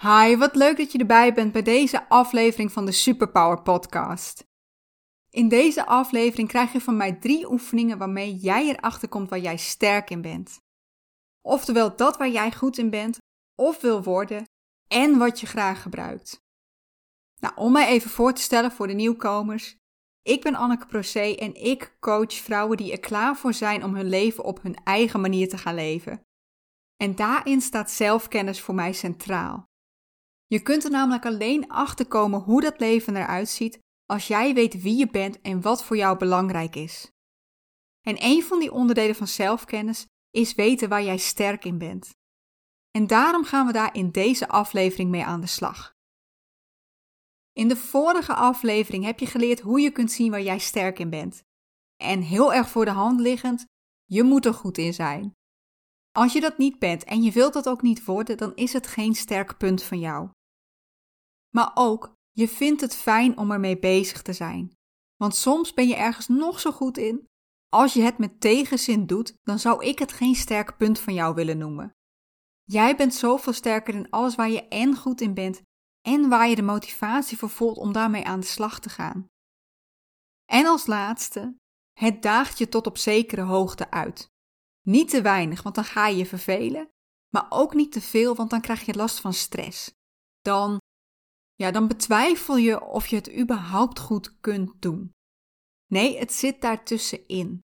Hi, wat leuk dat je erbij bent bij deze aflevering van de Superpower Podcast. In deze aflevering krijg je van mij drie oefeningen waarmee jij erachter komt waar jij sterk in bent. Oftewel dat waar jij goed in bent of wil worden en wat je graag gebruikt. Nou, om mij even voor te stellen voor de nieuwkomers. Ik ben Anneke Procé en ik coach vrouwen die er klaar voor zijn om hun leven op hun eigen manier te gaan leven. En daarin staat zelfkennis voor mij centraal. Je kunt er namelijk alleen achter komen hoe dat leven eruit ziet als jij weet wie je bent en wat voor jou belangrijk is. En een van die onderdelen van zelfkennis is weten waar jij sterk in bent. En daarom gaan we daar in deze aflevering mee aan de slag. In de vorige aflevering heb je geleerd hoe je kunt zien waar jij sterk in bent. En heel erg voor de hand liggend, je moet er goed in zijn. Als je dat niet bent en je wilt dat ook niet worden, dan is het geen sterk punt van jou. Maar ook, je vindt het fijn om ermee bezig te zijn. Want soms ben je ergens nog zo goed in. Als je het met tegenzin doet, dan zou ik het geen sterk punt van jou willen noemen. Jij bent zoveel sterker in alles waar je en goed in bent en waar je de motivatie voor voelt om daarmee aan de slag te gaan. En als laatste, het daagt je tot op zekere hoogte uit. Niet te weinig, want dan ga je je vervelen, maar ook niet te veel, want dan krijg je last van stress. Dan, ja, dan betwijfel je of je het überhaupt goed kunt doen. Nee, het zit daartussenin.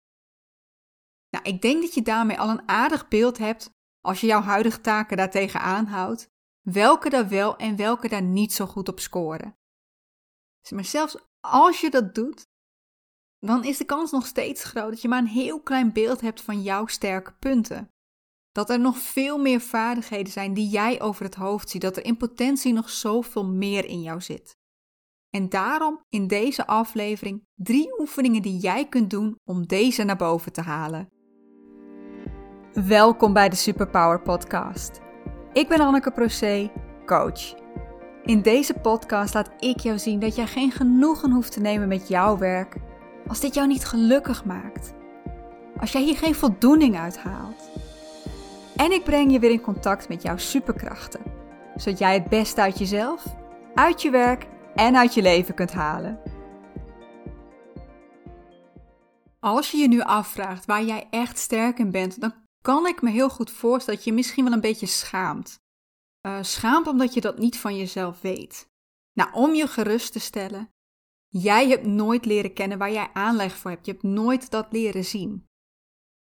Nou, ik denk dat je daarmee al een aardig beeld hebt, als je jouw huidige taken daartegen aanhoudt, welke daar wel en welke daar niet zo goed op scoren. Maar zelfs als je dat doet, dan is de kans nog steeds groot dat je maar een heel klein beeld hebt van jouw sterke punten. Dat er nog veel meer vaardigheden zijn die jij over het hoofd ziet, dat er in potentie nog zoveel meer in jou zit. En daarom in deze aflevering drie oefeningen die jij kunt doen om deze naar boven te halen. Welkom bij de Superpower Podcast. Ik ben Anneke Procé, coach. In deze podcast laat ik jou zien dat jij geen genoegen hoeft te nemen met jouw werk als dit jou niet gelukkig maakt. Als jij hier geen voldoening uit haalt. En ik breng je weer in contact met jouw superkrachten, zodat jij het beste uit jezelf, uit je werk en uit je leven kunt halen. Als je je nu afvraagt waar jij echt sterk in bent, dan kan ik me heel goed voorstellen dat je misschien wel een beetje schaamt. Uh, schaamt omdat je dat niet van jezelf weet. Nou, om je gerust te stellen, jij hebt nooit leren kennen waar jij aanleg voor hebt. Je hebt nooit dat leren zien.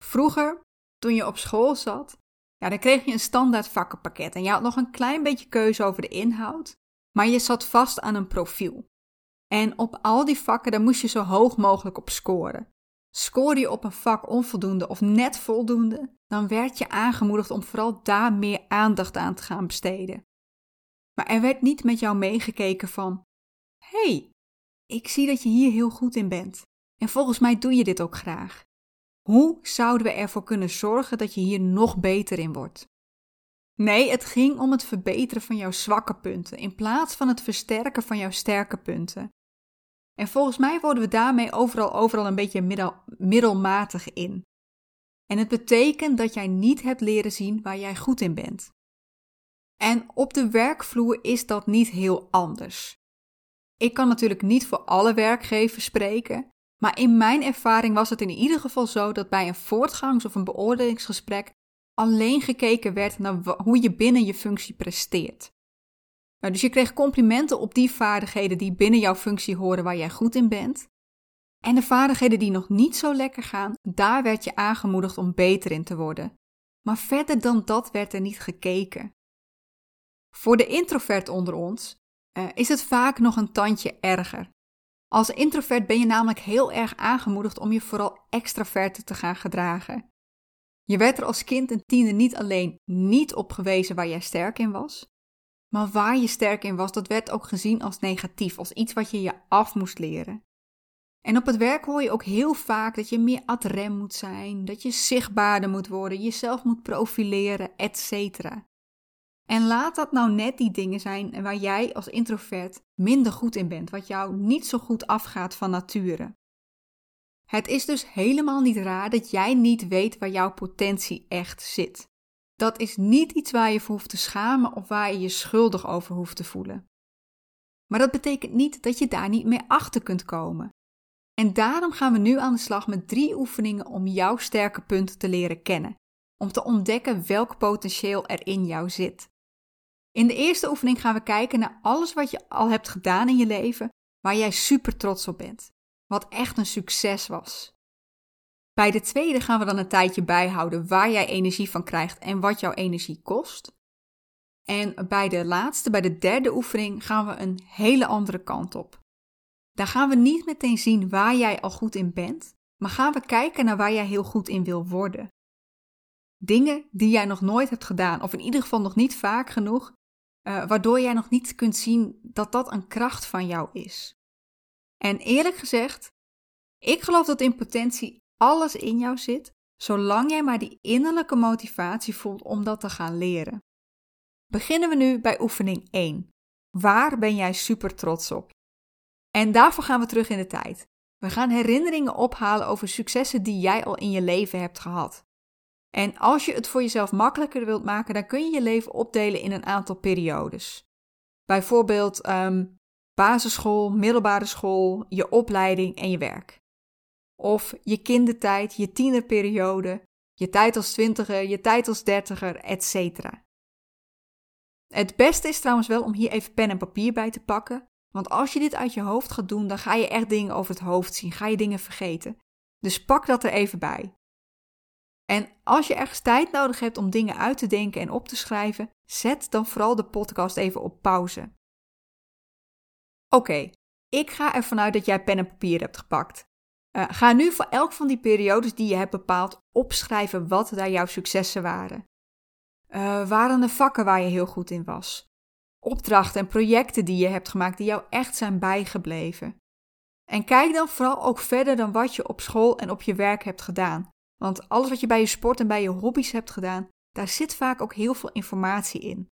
Vroeger, toen je op school zat, ja, dan kreeg je een standaard vakkenpakket en je had nog een klein beetje keuze over de inhoud, maar je zat vast aan een profiel. En op al die vakken, daar moest je zo hoog mogelijk op scoren. Scoorde je op een vak onvoldoende of net voldoende, dan werd je aangemoedigd om vooral daar meer aandacht aan te gaan besteden. Maar er werd niet met jou meegekeken van: hey, ik zie dat je hier heel goed in bent. En volgens mij doe je dit ook graag. Hoe zouden we ervoor kunnen zorgen dat je hier nog beter in wordt? Nee, het ging om het verbeteren van jouw zwakke punten in plaats van het versterken van jouw sterke punten. En volgens mij worden we daarmee overal, overal een beetje middel, middelmatig in. En het betekent dat jij niet hebt leren zien waar jij goed in bent. En op de werkvloer is dat niet heel anders. Ik kan natuurlijk niet voor alle werkgevers spreken, maar in mijn ervaring was het in ieder geval zo dat bij een voortgangs- of een beoordelingsgesprek alleen gekeken werd naar hoe je binnen je functie presteert. Nou, dus je kreeg complimenten op die vaardigheden die binnen jouw functie horen waar jij goed in bent. En de vaardigheden die nog niet zo lekker gaan, daar werd je aangemoedigd om beter in te worden. Maar verder dan dat werd er niet gekeken. Voor de introvert onder ons uh, is het vaak nog een tandje erger. Als introvert ben je namelijk heel erg aangemoedigd om je vooral extravert te gaan gedragen. Je werd er als kind en tiener niet alleen niet op gewezen waar jij sterk in was, maar waar je sterk in was, dat werd ook gezien als negatief, als iets wat je je af moest leren. En op het werk hoor je ook heel vaak dat je meer ad rem moet zijn, dat je zichtbaarder moet worden, jezelf moet profileren, etc. En laat dat nou net die dingen zijn waar jij als introvert minder goed in bent, wat jou niet zo goed afgaat van nature. Het is dus helemaal niet raar dat jij niet weet waar jouw potentie echt zit. dat is niet iets waar je voor hoeft te schamen of waar je je schuldig over hoeft te voelen. Maar dat betekent niet dat je daar niet meer achter kunt komen. En daarom gaan we nu aan de slag met drie oefeningen om jouw sterke punten te leren kennen, om te ontdekken welk potentieel er in jou zit. In de eerste oefening gaan we kijken naar alles wat je al hebt gedaan in je leven, waar jij super trots op bent, wat echt een succes was. Bij de tweede gaan we dan een tijdje bijhouden waar jij energie van krijgt en wat jouw energie kost. En bij de laatste, bij de derde oefening, gaan we een hele andere kant op. Daar gaan we niet meteen zien waar jij al goed in bent, maar gaan we kijken naar waar jij heel goed in wil worden. Dingen die jij nog nooit hebt gedaan, of in ieder geval nog niet vaak genoeg, uh, waardoor jij nog niet kunt zien dat dat een kracht van jou is. En eerlijk gezegd, ik geloof dat in potentie alles in jou zit, zolang jij maar die innerlijke motivatie voelt om dat te gaan leren. Beginnen we nu bij oefening 1. Waar ben jij super trots op? En daarvoor gaan we terug in de tijd. We gaan herinneringen ophalen over successen die jij al in je leven hebt gehad. En als je het voor jezelf makkelijker wilt maken, dan kun je je leven opdelen in een aantal periodes. Bijvoorbeeld um, basisschool, middelbare school, je opleiding en je werk. Of je kindertijd, je tienerperiode, je tijd als twintiger, je tijd als dertiger, etc. Het beste is trouwens wel om hier even pen en papier bij te pakken, want als je dit uit je hoofd gaat doen, dan ga je echt dingen over het hoofd zien, ga je dingen vergeten. Dus pak dat er even bij. En als je ergens tijd nodig hebt om dingen uit te denken en op te schrijven, zet dan vooral de podcast even op pauze. Oké, ik ga ervan uit dat jij pen en papier hebt gepakt. Uh, ga nu voor elk van die periodes die je hebt bepaald opschrijven wat daar jouw successen waren. Uh, waren er vakken waar je heel goed in was? Opdrachten en projecten die je hebt gemaakt die jou echt zijn bijgebleven? En kijk dan vooral ook verder dan wat je op school en op je werk hebt gedaan. Want alles wat je bij je sport en bij je hobby's hebt gedaan, daar zit vaak ook heel veel informatie in.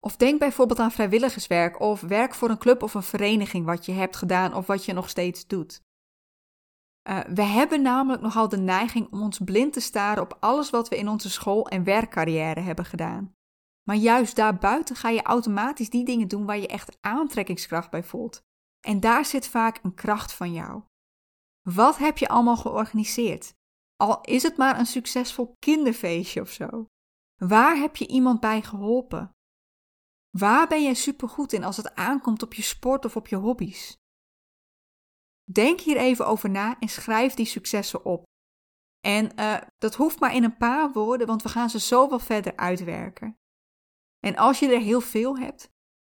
Of denk bijvoorbeeld aan vrijwilligerswerk of werk voor een club of een vereniging wat je hebt gedaan of wat je nog steeds doet. Uh, we hebben namelijk nogal de neiging om ons blind te staren op alles wat we in onze school- en werkcarrière hebben gedaan. Maar juist daarbuiten ga je automatisch die dingen doen waar je echt aantrekkingskracht bij voelt. En daar zit vaak een kracht van jou. Wat heb je allemaal georganiseerd? Al is het maar een succesvol kinderfeestje of zo. Waar heb je iemand bij geholpen? Waar ben jij supergoed in als het aankomt op je sport of op je hobby's? Denk hier even over na en schrijf die successen op. En uh, dat hoeft maar in een paar woorden, want we gaan ze zo wel verder uitwerken. En als je er heel veel hebt,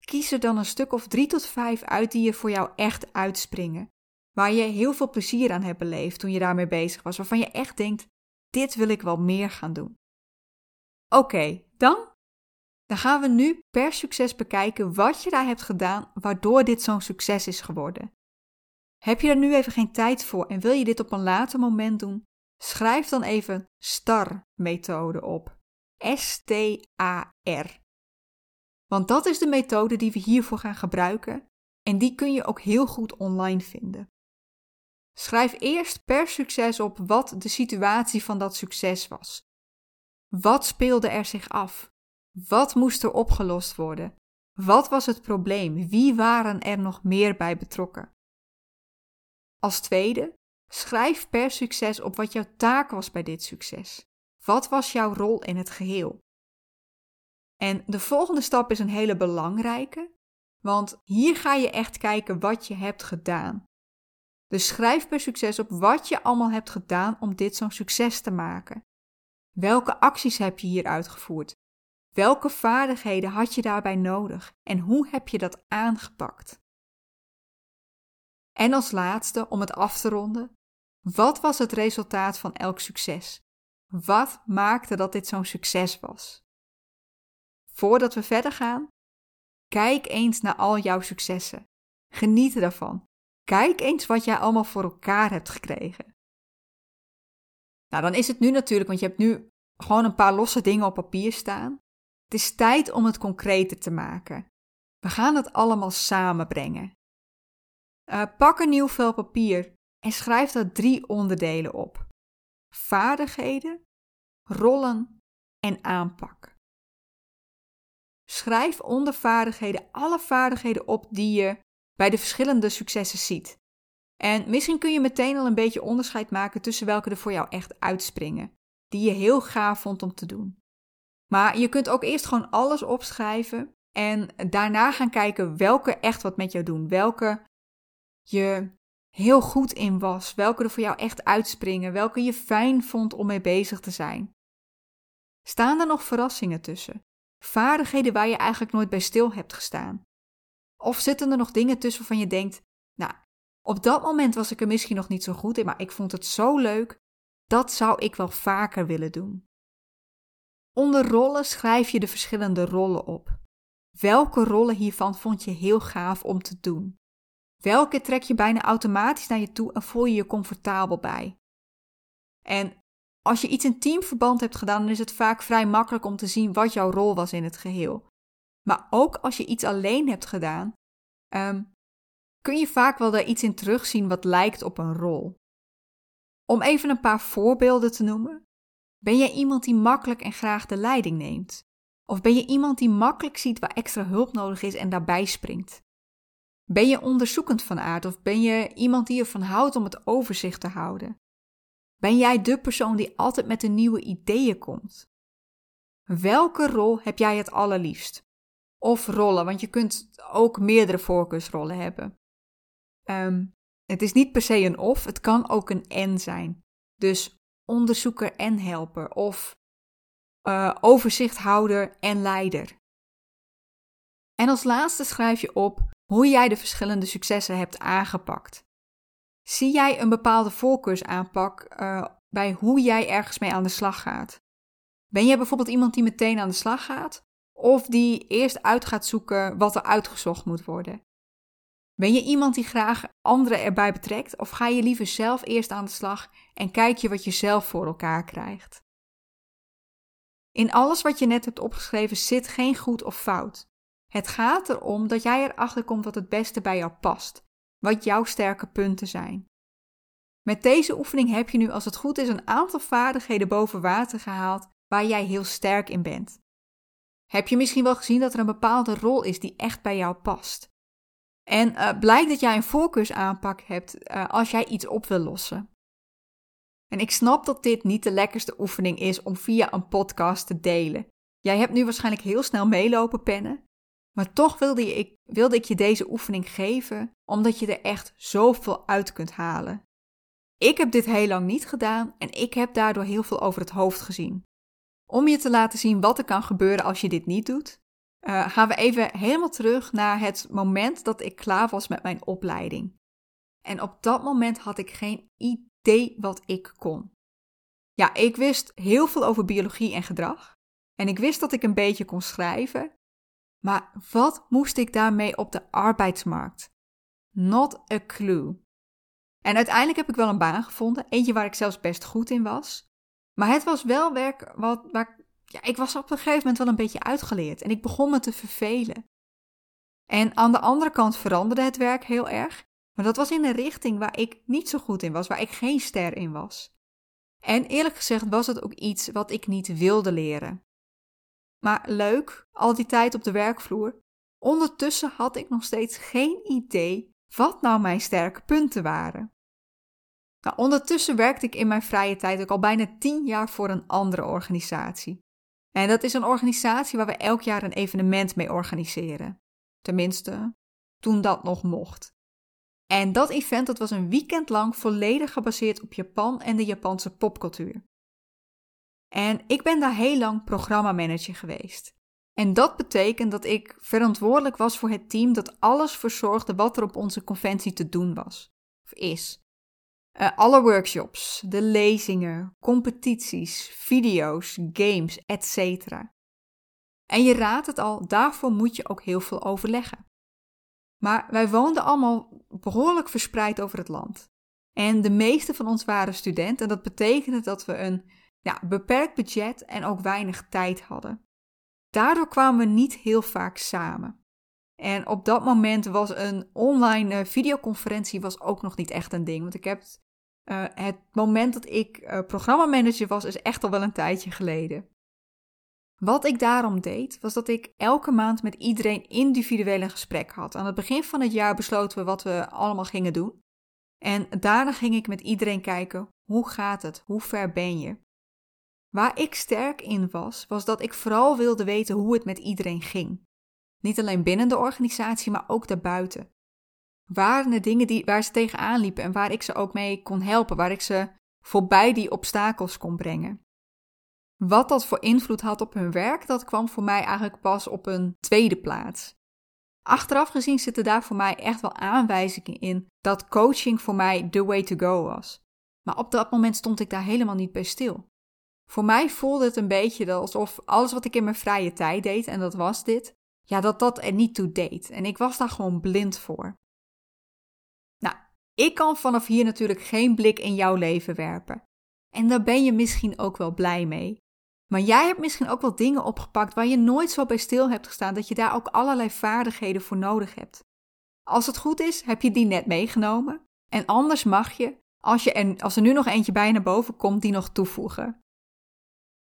kies er dan een stuk of drie tot vijf uit die je voor jou echt uitspringen. Waar je heel veel plezier aan hebt beleefd toen je daarmee bezig was, waarvan je echt denkt: dit wil ik wel meer gaan doen. Oké, dan? Dan gaan we nu per succes bekijken wat je daar hebt gedaan waardoor dit zo'n succes is geworden. Heb je er nu even geen tijd voor en wil je dit op een later moment doen? Schrijf dan even STAR-methode op. S-T-A-R. Want dat is de methode die we hiervoor gaan gebruiken en die kun je ook heel goed online vinden. Schrijf eerst per succes op wat de situatie van dat succes was. Wat speelde er zich af? Wat moest er opgelost worden? Wat was het probleem? Wie waren er nog meer bij betrokken? Als tweede, schrijf per succes op wat jouw taak was bij dit succes. Wat was jouw rol in het geheel? En de volgende stap is een hele belangrijke, want hier ga je echt kijken wat je hebt gedaan. Dus schrijf per succes op wat je allemaal hebt gedaan om dit zo'n succes te maken. Welke acties heb je hier uitgevoerd? Welke vaardigheden had je daarbij nodig en hoe heb je dat aangepakt? En als laatste, om het af te ronden, wat was het resultaat van elk succes? Wat maakte dat dit zo'n succes was? Voordat we verder gaan, kijk eens naar al jouw successen. Geniet ervan. Kijk eens wat jij allemaal voor elkaar hebt gekregen. Nou, dan is het nu natuurlijk, want je hebt nu gewoon een paar losse dingen op papier staan. Het is tijd om het concreter te maken. We gaan het allemaal samenbrengen. Uh, pak een nieuw vel papier en schrijf daar drie onderdelen op: vaardigheden, rollen en aanpak. Schrijf onder vaardigheden alle vaardigheden op die je bij de verschillende successen ziet. En misschien kun je meteen al een beetje onderscheid maken tussen welke er voor jou echt uitspringen, die je heel gaaf vond om te doen. Maar je kunt ook eerst gewoon alles opschrijven en daarna gaan kijken welke echt wat met jou doen, welke je heel goed in was, welke er voor jou echt uitspringen, welke je fijn vond om mee bezig te zijn. Staan er nog verrassingen tussen? Vaardigheden waar je eigenlijk nooit bij stil hebt gestaan? Of zitten er nog dingen tussen waarvan je denkt: Nou, op dat moment was ik er misschien nog niet zo goed in, maar ik vond het zo leuk, dat zou ik wel vaker willen doen. Onder rollen schrijf je de verschillende rollen op. Welke rollen hiervan vond je heel gaaf om te doen? Welke trek je bijna automatisch naar je toe en voel je je comfortabel bij? En als je iets in teamverband hebt gedaan, dan is het vaak vrij makkelijk om te zien wat jouw rol was in het geheel. Maar ook als je iets alleen hebt gedaan, ehm, kun je vaak wel daar iets in terugzien wat lijkt op een rol. Om even een paar voorbeelden te noemen. Ben jij iemand die makkelijk en graag de leiding neemt? Of ben je iemand die makkelijk ziet waar extra hulp nodig is en daarbij springt? Ben je onderzoekend van aard of ben je iemand die ervan houdt om het overzicht te houden? Ben jij de persoon die altijd met de nieuwe ideeën komt? Welke rol heb jij het allerliefst? Of rollen, want je kunt ook meerdere voorkeursrollen hebben. Ehm, het is niet per se een of, het kan ook een en zijn. Dus onderzoeker en helper of uh, overzichthouder en leider. En als laatste schrijf je op hoe jij de verschillende successen hebt aangepakt. Zie jij een bepaalde voorkeursaanpak uh, bij hoe jij ergens mee aan de slag gaat? Ben jij bijvoorbeeld iemand die meteen aan de slag gaat? Of die eerst uit gaat zoeken wat er uitgezocht moet worden? Ben je iemand die graag anderen erbij betrekt? Of ga je liever zelf eerst aan de slag en kijk je wat je zelf voor elkaar krijgt? In alles wat je net hebt opgeschreven zit geen goed of fout. Het gaat erom dat jij erachter komt wat het beste bij jou past, wat jouw sterke punten zijn. Met deze oefening heb je nu, als het goed is, een aantal vaardigheden boven water gehaald waar jij heel sterk in bent. Heb je misschien wel gezien dat er een bepaalde rol is die echt bij jou past? En uh, blijkt dat jij een voorkeursaanpak hebt uh, als jij iets op wil lossen. En ik snap dat dit niet de lekkerste oefening is om via een podcast te delen. Jij hebt nu waarschijnlijk heel snel meelopen pennen, maar toch wilde ik, wilde ik je deze oefening geven, omdat je er echt zoveel uit kunt halen. Ik heb dit heel lang niet gedaan en ik heb daardoor heel veel over het hoofd gezien. Om je te laten zien wat er kan gebeuren als je dit niet doet, uh, gaan we even helemaal terug naar het moment dat ik klaar was met mijn opleiding. En op dat moment had ik geen idee wat ik kon. Ja, ik wist heel veel over biologie en gedrag. En ik wist dat ik een beetje kon schrijven. Maar wat moest ik daarmee op de arbeidsmarkt? Not a clue. En uiteindelijk heb ik wel een baan gevonden, eentje waar ik zelfs best goed in was. Maar het was wel werk wat, waar ja, ik was op een gegeven moment wel een beetje uitgeleerd en ik begon me te vervelen. En aan de andere kant veranderde het werk heel erg, maar dat was in een richting waar ik niet zo goed in was, waar ik geen ster in was. En eerlijk gezegd was het ook iets wat ik niet wilde leren. Maar leuk, al die tijd op de werkvloer. Ondertussen had ik nog steeds geen idee wat nou mijn sterke punten waren. Nou, ondertussen werkte ik in mijn vrije tijd ook al bijna tien jaar voor een andere organisatie. En dat is een organisatie waar we elk jaar een evenement mee organiseren. Tenminste, toen dat nog mocht. En dat event dat was een weekend lang volledig gebaseerd op Japan en de Japanse popcultuur. En ik ben daar heel lang programmamanager geweest. En dat betekent dat ik verantwoordelijk was voor het team dat alles verzorgde wat er op onze conventie te doen was. Of is. Uh, alle workshops, de lezingen, competities, video's, games, etc. En je raadt het al, daarvoor moet je ook heel veel overleggen. Maar wij woonden allemaal behoorlijk verspreid over het land. En de meeste van ons waren studenten en dat betekende dat we een ja, beperkt budget en ook weinig tijd hadden. Daardoor kwamen we niet heel vaak samen. En op dat moment was een online uh, videoconferentie was ook nog niet echt een ding. Want ik heb uh, het moment dat ik uh, programmamanager was, is echt al wel een tijdje geleden. Wat ik daarom deed, was dat ik elke maand met iedereen individueel een gesprek had. Aan het begin van het jaar besloten we wat we allemaal gingen doen. En daarna ging ik met iedereen kijken: hoe gaat het? Hoe ver ben je? Waar ik sterk in was, was dat ik vooral wilde weten hoe het met iedereen ging. Niet alleen binnen de organisatie, maar ook daarbuiten. Waren er dingen die, waar ze tegenaan liepen en waar ik ze ook mee kon helpen, waar ik ze voorbij die obstakels kon brengen? Wat dat voor invloed had op hun werk, dat kwam voor mij eigenlijk pas op een tweede plaats. Achteraf gezien zitten daar voor mij echt wel aanwijzingen in dat coaching voor mij the way to go was. Maar op dat moment stond ik daar helemaal niet bij stil. Voor mij voelde het een beetje alsof alles wat ik in mijn vrije tijd deed, en dat was dit, ja, dat dat er niet toe deed. En ik was daar gewoon blind voor. Nou, ik kan vanaf hier natuurlijk geen blik in jouw leven werpen. En daar ben je misschien ook wel blij mee. Maar jij hebt misschien ook wel dingen opgepakt waar je nooit zo bij stil hebt gestaan dat je daar ook allerlei vaardigheden voor nodig hebt. Als het goed is, heb je die net meegenomen. En anders mag je, als, je er, als er nu nog eentje bij naar boven komt, die nog toevoegen.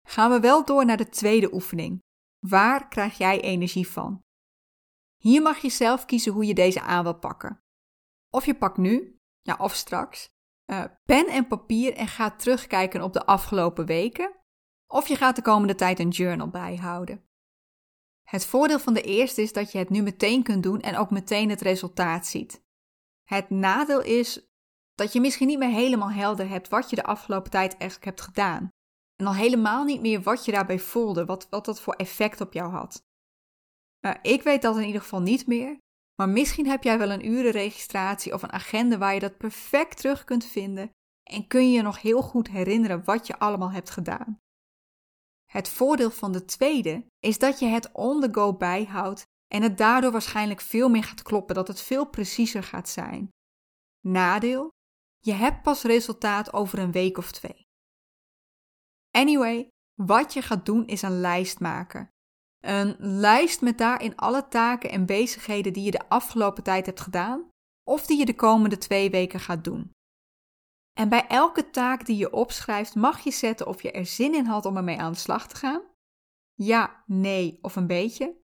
Gaan we wel door naar de tweede oefening. Waar krijg jij energie van? Hier mag je zelf kiezen hoe je deze aan wil pakken. Of je pakt nu, ja, of straks, uh, pen en papier en gaat terugkijken op de afgelopen weken of je gaat de komende tijd een journal bijhouden. Het voordeel van de eerste is dat je het nu meteen kunt doen en ook meteen het resultaat ziet. Het nadeel is dat je misschien niet meer helemaal helder hebt wat je de afgelopen tijd eigenlijk hebt gedaan. En al helemaal niet meer wat je daarbij voelde, wat, wat dat voor effect op jou had. Nou, ik weet dat in ieder geval niet meer, maar misschien heb jij wel een urenregistratie of een agenda waar je dat perfect terug kunt vinden en kun je je nog heel goed herinneren wat je allemaal hebt gedaan. Het voordeel van de tweede is dat je het on the go bijhoudt en het daardoor waarschijnlijk veel meer gaat kloppen, dat het veel preciezer gaat zijn. Nadeel: je hebt pas resultaat over een week of twee. Anyway, wat je gaat doen is een lijst maken. Een lijst met daarin alle taken en bezigheden die je de afgelopen tijd hebt gedaan of die je de komende twee weken gaat doen. En bij elke taak die je opschrijft mag je zetten of je er zin in had om ermee aan de slag te gaan. Ja, nee of een beetje.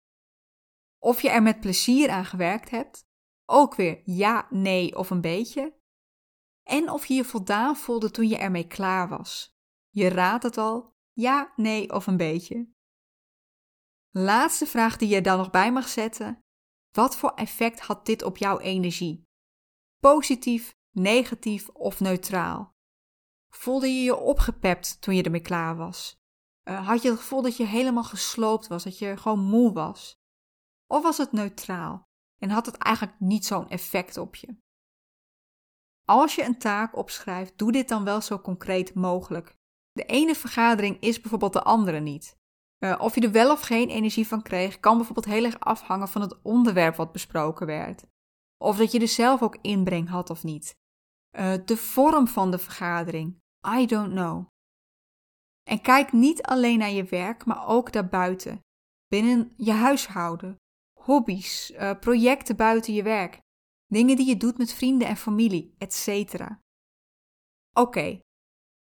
Of je er met plezier aan gewerkt hebt. Ook weer ja, nee of een beetje. En of je je voldaan voelde toen je ermee klaar was. Je raadt het al, ja, nee of een beetje. Laatste vraag die je dan nog bij mag zetten. Wat voor effect had dit op jouw energie? Positief, negatief of neutraal? Voelde je je opgepept toen je ermee klaar was? Uh, had je het gevoel dat je helemaal gesloopt was, dat je gewoon moe was? Of was het neutraal en had het eigenlijk niet zo'n effect op je? Als je een taak opschrijft, doe dit dan wel zo concreet mogelijk. De ene vergadering is bijvoorbeeld de andere niet. Uh, of je er wel of geen energie van kreeg, kan bijvoorbeeld heel erg afhangen van het onderwerp wat besproken werd. Of dat je er zelf ook inbreng had of niet. Uh, de vorm van de vergadering. I don't know. En kijk niet alleen naar je werk, maar ook daarbuiten. Binnen je huishouden, hobby's, uh, projecten buiten je werk, dingen die je doet met vrienden en familie, etc. Oké,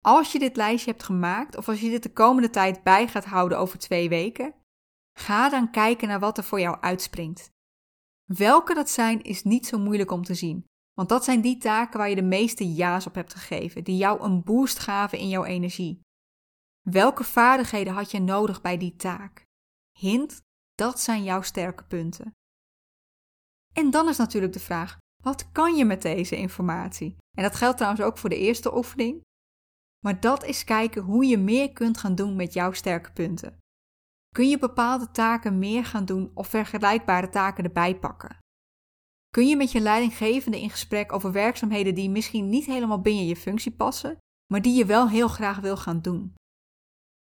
als je dit lijstje hebt gemaakt of als je dit de komende tijd bij gaat houden over twee weken, ga dan kijken naar wat er voor jou uitspringt. Welke dat zijn is niet zo moeilijk om te zien. Want dat zijn die taken waar je de meeste ja's op hebt gegeven, die jou een boost gaven in jouw energie. Welke vaardigheden had je nodig bij die taak? Hint, dat zijn jouw sterke punten. En dan is natuurlijk de vraag: wat kan je met deze informatie? En dat geldt trouwens ook voor de eerste oefening. Maar dat is kijken hoe je meer kunt gaan doen met jouw sterke punten. Kun je bepaalde taken meer gaan doen of vergelijkbare taken erbij pakken? Kun je met je leidinggevende in gesprek over werkzaamheden die misschien niet helemaal binnen je functie passen, maar die je wel heel graag wil gaan doen?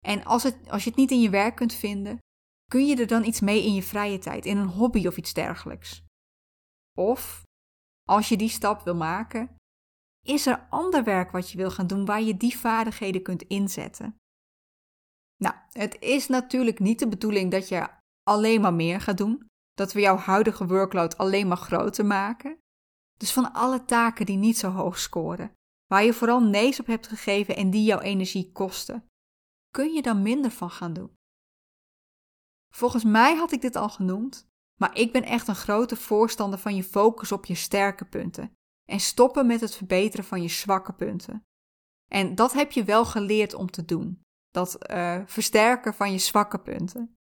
En als, het, als je het niet in je werk kunt vinden, kun je er dan iets mee in je vrije tijd, in een hobby of iets dergelijks? Of, als je die stap wil maken, is er ander werk wat je wil gaan doen waar je die vaardigheden kunt inzetten? Nou, het is natuurlijk niet de bedoeling dat je alleen maar meer gaat doen, dat we jouw huidige workload alleen maar groter maken. Dus van alle taken die niet zo hoog scoren, waar je vooral nee's op hebt gegeven en die jouw energie kosten, kun je dan minder van gaan doen. Volgens mij had ik dit al genoemd, maar ik ben echt een grote voorstander van je focus op je sterke punten en stoppen met het verbeteren van je zwakke punten. En dat heb je wel geleerd om te doen, dat uh, versterken van je zwakke punten.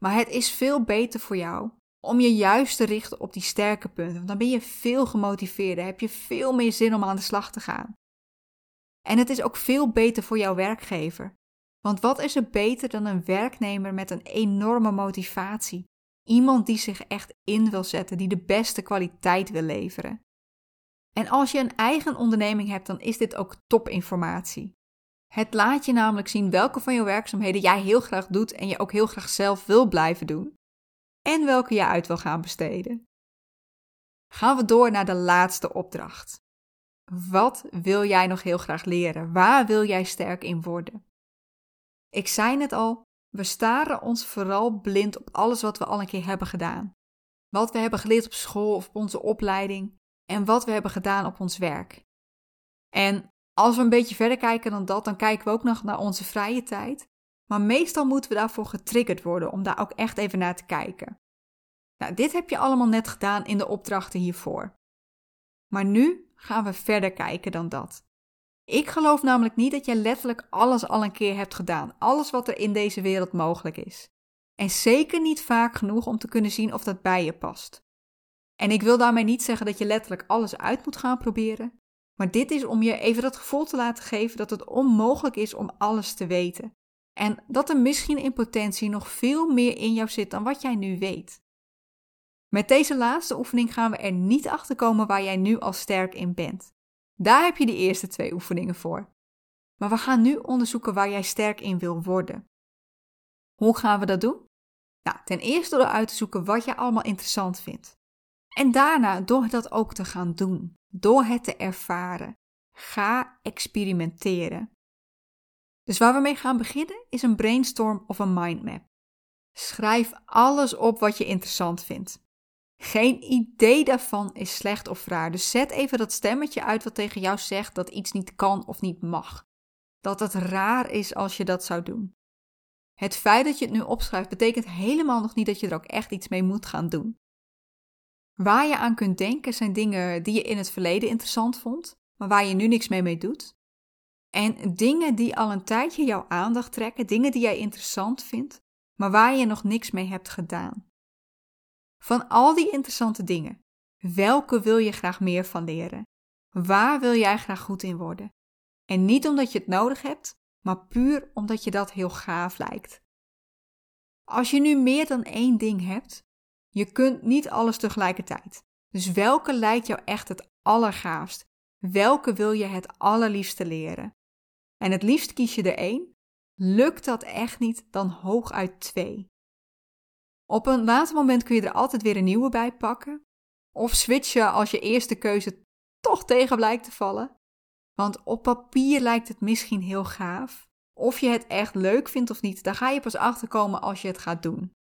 Maar het is veel beter voor jou om je juist te richten op die sterke punten, want dan ben je veel gemotiveerder, heb je veel meer zin om aan de slag te gaan. En het is ook veel beter voor jouw werkgever. Want wat is er beter dan een werknemer met een enorme motivatie? Iemand die zich echt in wil zetten, die de beste kwaliteit wil leveren. En als je een eigen onderneming hebt, dan is dit ook topinformatie. Het laat je namelijk zien welke van je werkzaamheden jij heel graag doet en je ook heel graag zelf wil blijven doen. En welke je uit wil gaan besteden. Gaan we door naar de laatste opdracht. Wat wil jij nog heel graag leren? Waar wil jij sterk in worden? Ik zei het al, we staren ons vooral blind op alles wat we al een keer hebben gedaan. Wat we hebben geleerd op school of op onze opleiding en wat we hebben gedaan op ons werk. En als we een beetje verder kijken dan dat, dan kijken we ook nog naar onze vrije tijd. Maar meestal moeten we daarvoor getriggerd worden om daar ook echt even naar te kijken. Nou, dit heb je allemaal net gedaan in de opdrachten hiervoor. Maar nu gaan we verder kijken dan dat. Ik geloof namelijk niet dat je letterlijk alles al een keer hebt gedaan, alles wat er in deze wereld mogelijk is. En zeker niet vaak genoeg om te kunnen zien of dat bij je past. En ik wil daarmee niet zeggen dat je letterlijk alles uit moet gaan proberen, maar dit is om je even dat gevoel te laten geven dat het onmogelijk is om alles te weten. En dat er misschien in potentie nog veel meer in jou zit dan wat jij nu weet. Met deze laatste oefening gaan we er niet achter komen waar jij nu al sterk in bent. Daar heb je de eerste twee oefeningen voor. Maar we gaan nu onderzoeken waar jij sterk in wil worden. Hoe gaan we dat doen? Nou, ten eerste door uit te zoeken wat je allemaal interessant vindt. En daarna door dat ook te gaan doen, door het te ervaren. Ga experimenteren. Dus waar we mee gaan beginnen is een brainstorm of een mindmap. Schrijf alles op wat je interessant vindt. Geen idee daarvan is slecht of raar, dus zet even dat stemmetje uit wat tegen jou zegt dat iets niet kan of niet mag. Dat het raar is als je dat zou doen. Het feit dat je het nu opschrijft betekent helemaal nog niet dat je er ook echt iets mee moet gaan doen. Waar je aan kunt denken zijn dingen die je in het verleden interessant vond, maar waar je nu niks mee mee doet. En dingen die al een tijdje jouw aandacht trekken, dingen die jij interessant vindt, maar waar je nog niks mee hebt gedaan. Van al die interessante dingen, welke wil je graag meer van leren? Waar wil jij graag goed in worden? En niet omdat je het nodig hebt, maar puur omdat je dat heel gaaf lijkt. Als je nu meer dan één ding hebt, je kunt niet alles tegelijkertijd. Dus welke lijkt jou echt het allergaafst? Welke wil je het allerliefste leren? En het liefst kies je er één. Lukt dat echt niet, dan hooguit twee. Op een later moment kun je er altijd weer een nieuwe bij pakken. Of switchen als je eerste keuze toch tegen blijkt te vallen. Want op papier lijkt het misschien heel gaaf. Of je het echt leuk vindt of niet, daar ga je pas achterkomen als je het gaat doen.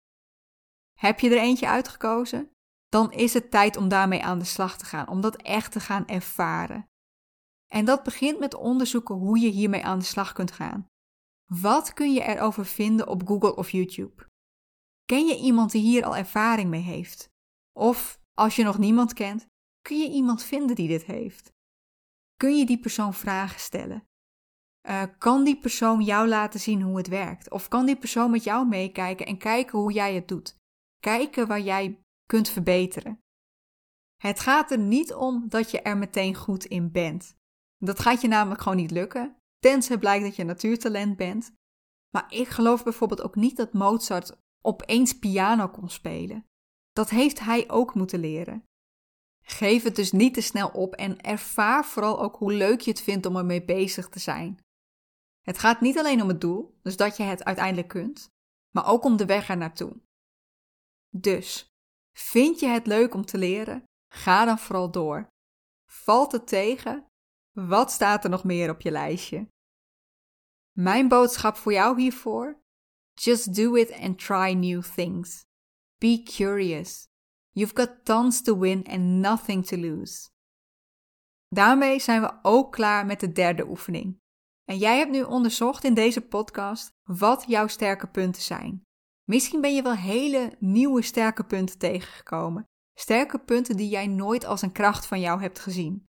Heb je er eentje uitgekozen? Dan is het tijd om daarmee aan de slag te gaan, om dat echt te gaan ervaren. En dat begint met onderzoeken hoe je hiermee aan de slag kunt gaan. Wat kun je erover vinden op Google of YouTube? Ken je iemand die hier al ervaring mee heeft? Of als je nog niemand kent, kun je iemand vinden die dit heeft? Kun je die persoon vragen stellen? Uh, kan die persoon jou laten zien hoe het werkt? Of kan die persoon met jou meekijken en kijken hoe jij het doet? Kijken waar jij kunt verbeteren. Het gaat er niet om dat je er meteen goed in bent. Dat gaat je namelijk gewoon niet lukken, tenzij blijkt dat je natuurtalent bent. Maar ik geloof bijvoorbeeld ook niet dat Mozart opeens piano kon spelen. Dat heeft hij ook moeten leren. Geef het dus niet te snel op en ervaar vooral ook hoe leuk je het vindt om ermee bezig te zijn. Het gaat niet alleen om het doel, dus dat je het uiteindelijk kunt, maar ook om de weg er naartoe. Dus, vind je het leuk om te leren? Ga dan vooral door. Valt het tegen? Wat staat er nog meer op je lijstje? Mijn boodschap voor jou hiervoor? Just do it and try new things. Be curious. You've got tons to win and nothing to lose. Daarmee zijn we ook klaar met de derde oefening. En jij hebt nu onderzocht in deze podcast wat jouw sterke punten zijn. Misschien ben je wel hele nieuwe sterke punten tegengekomen. Sterke punten die jij nooit als een kracht van jou hebt gezien.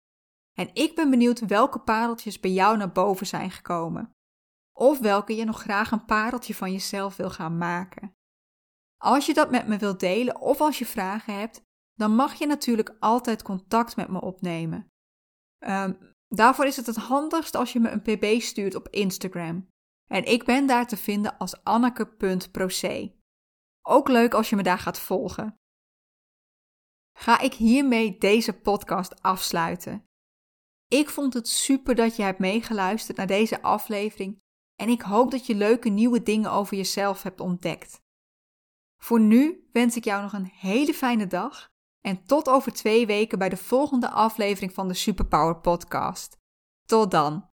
En ik ben benieuwd welke pareltjes bij jou naar boven zijn gekomen. Of welke je nog graag een pareltje van jezelf wil gaan maken. Als je dat met me wilt delen of als je vragen hebt, dan mag je natuurlijk altijd contact met me opnemen. Um, daarvoor is het het handigst als je me een pb stuurt op Instagram. En ik ben daar te vinden als anneke.proce. Ook leuk als je me daar gaat volgen. Ga ik hiermee deze podcast afsluiten. Ik vond het super dat je hebt meegeluisterd naar deze aflevering en ik hoop dat je leuke nieuwe dingen over jezelf hebt ontdekt. Voor nu wens ik jou nog een hele fijne dag en tot over twee weken bij de volgende aflevering van de Superpower Podcast. Tot dan!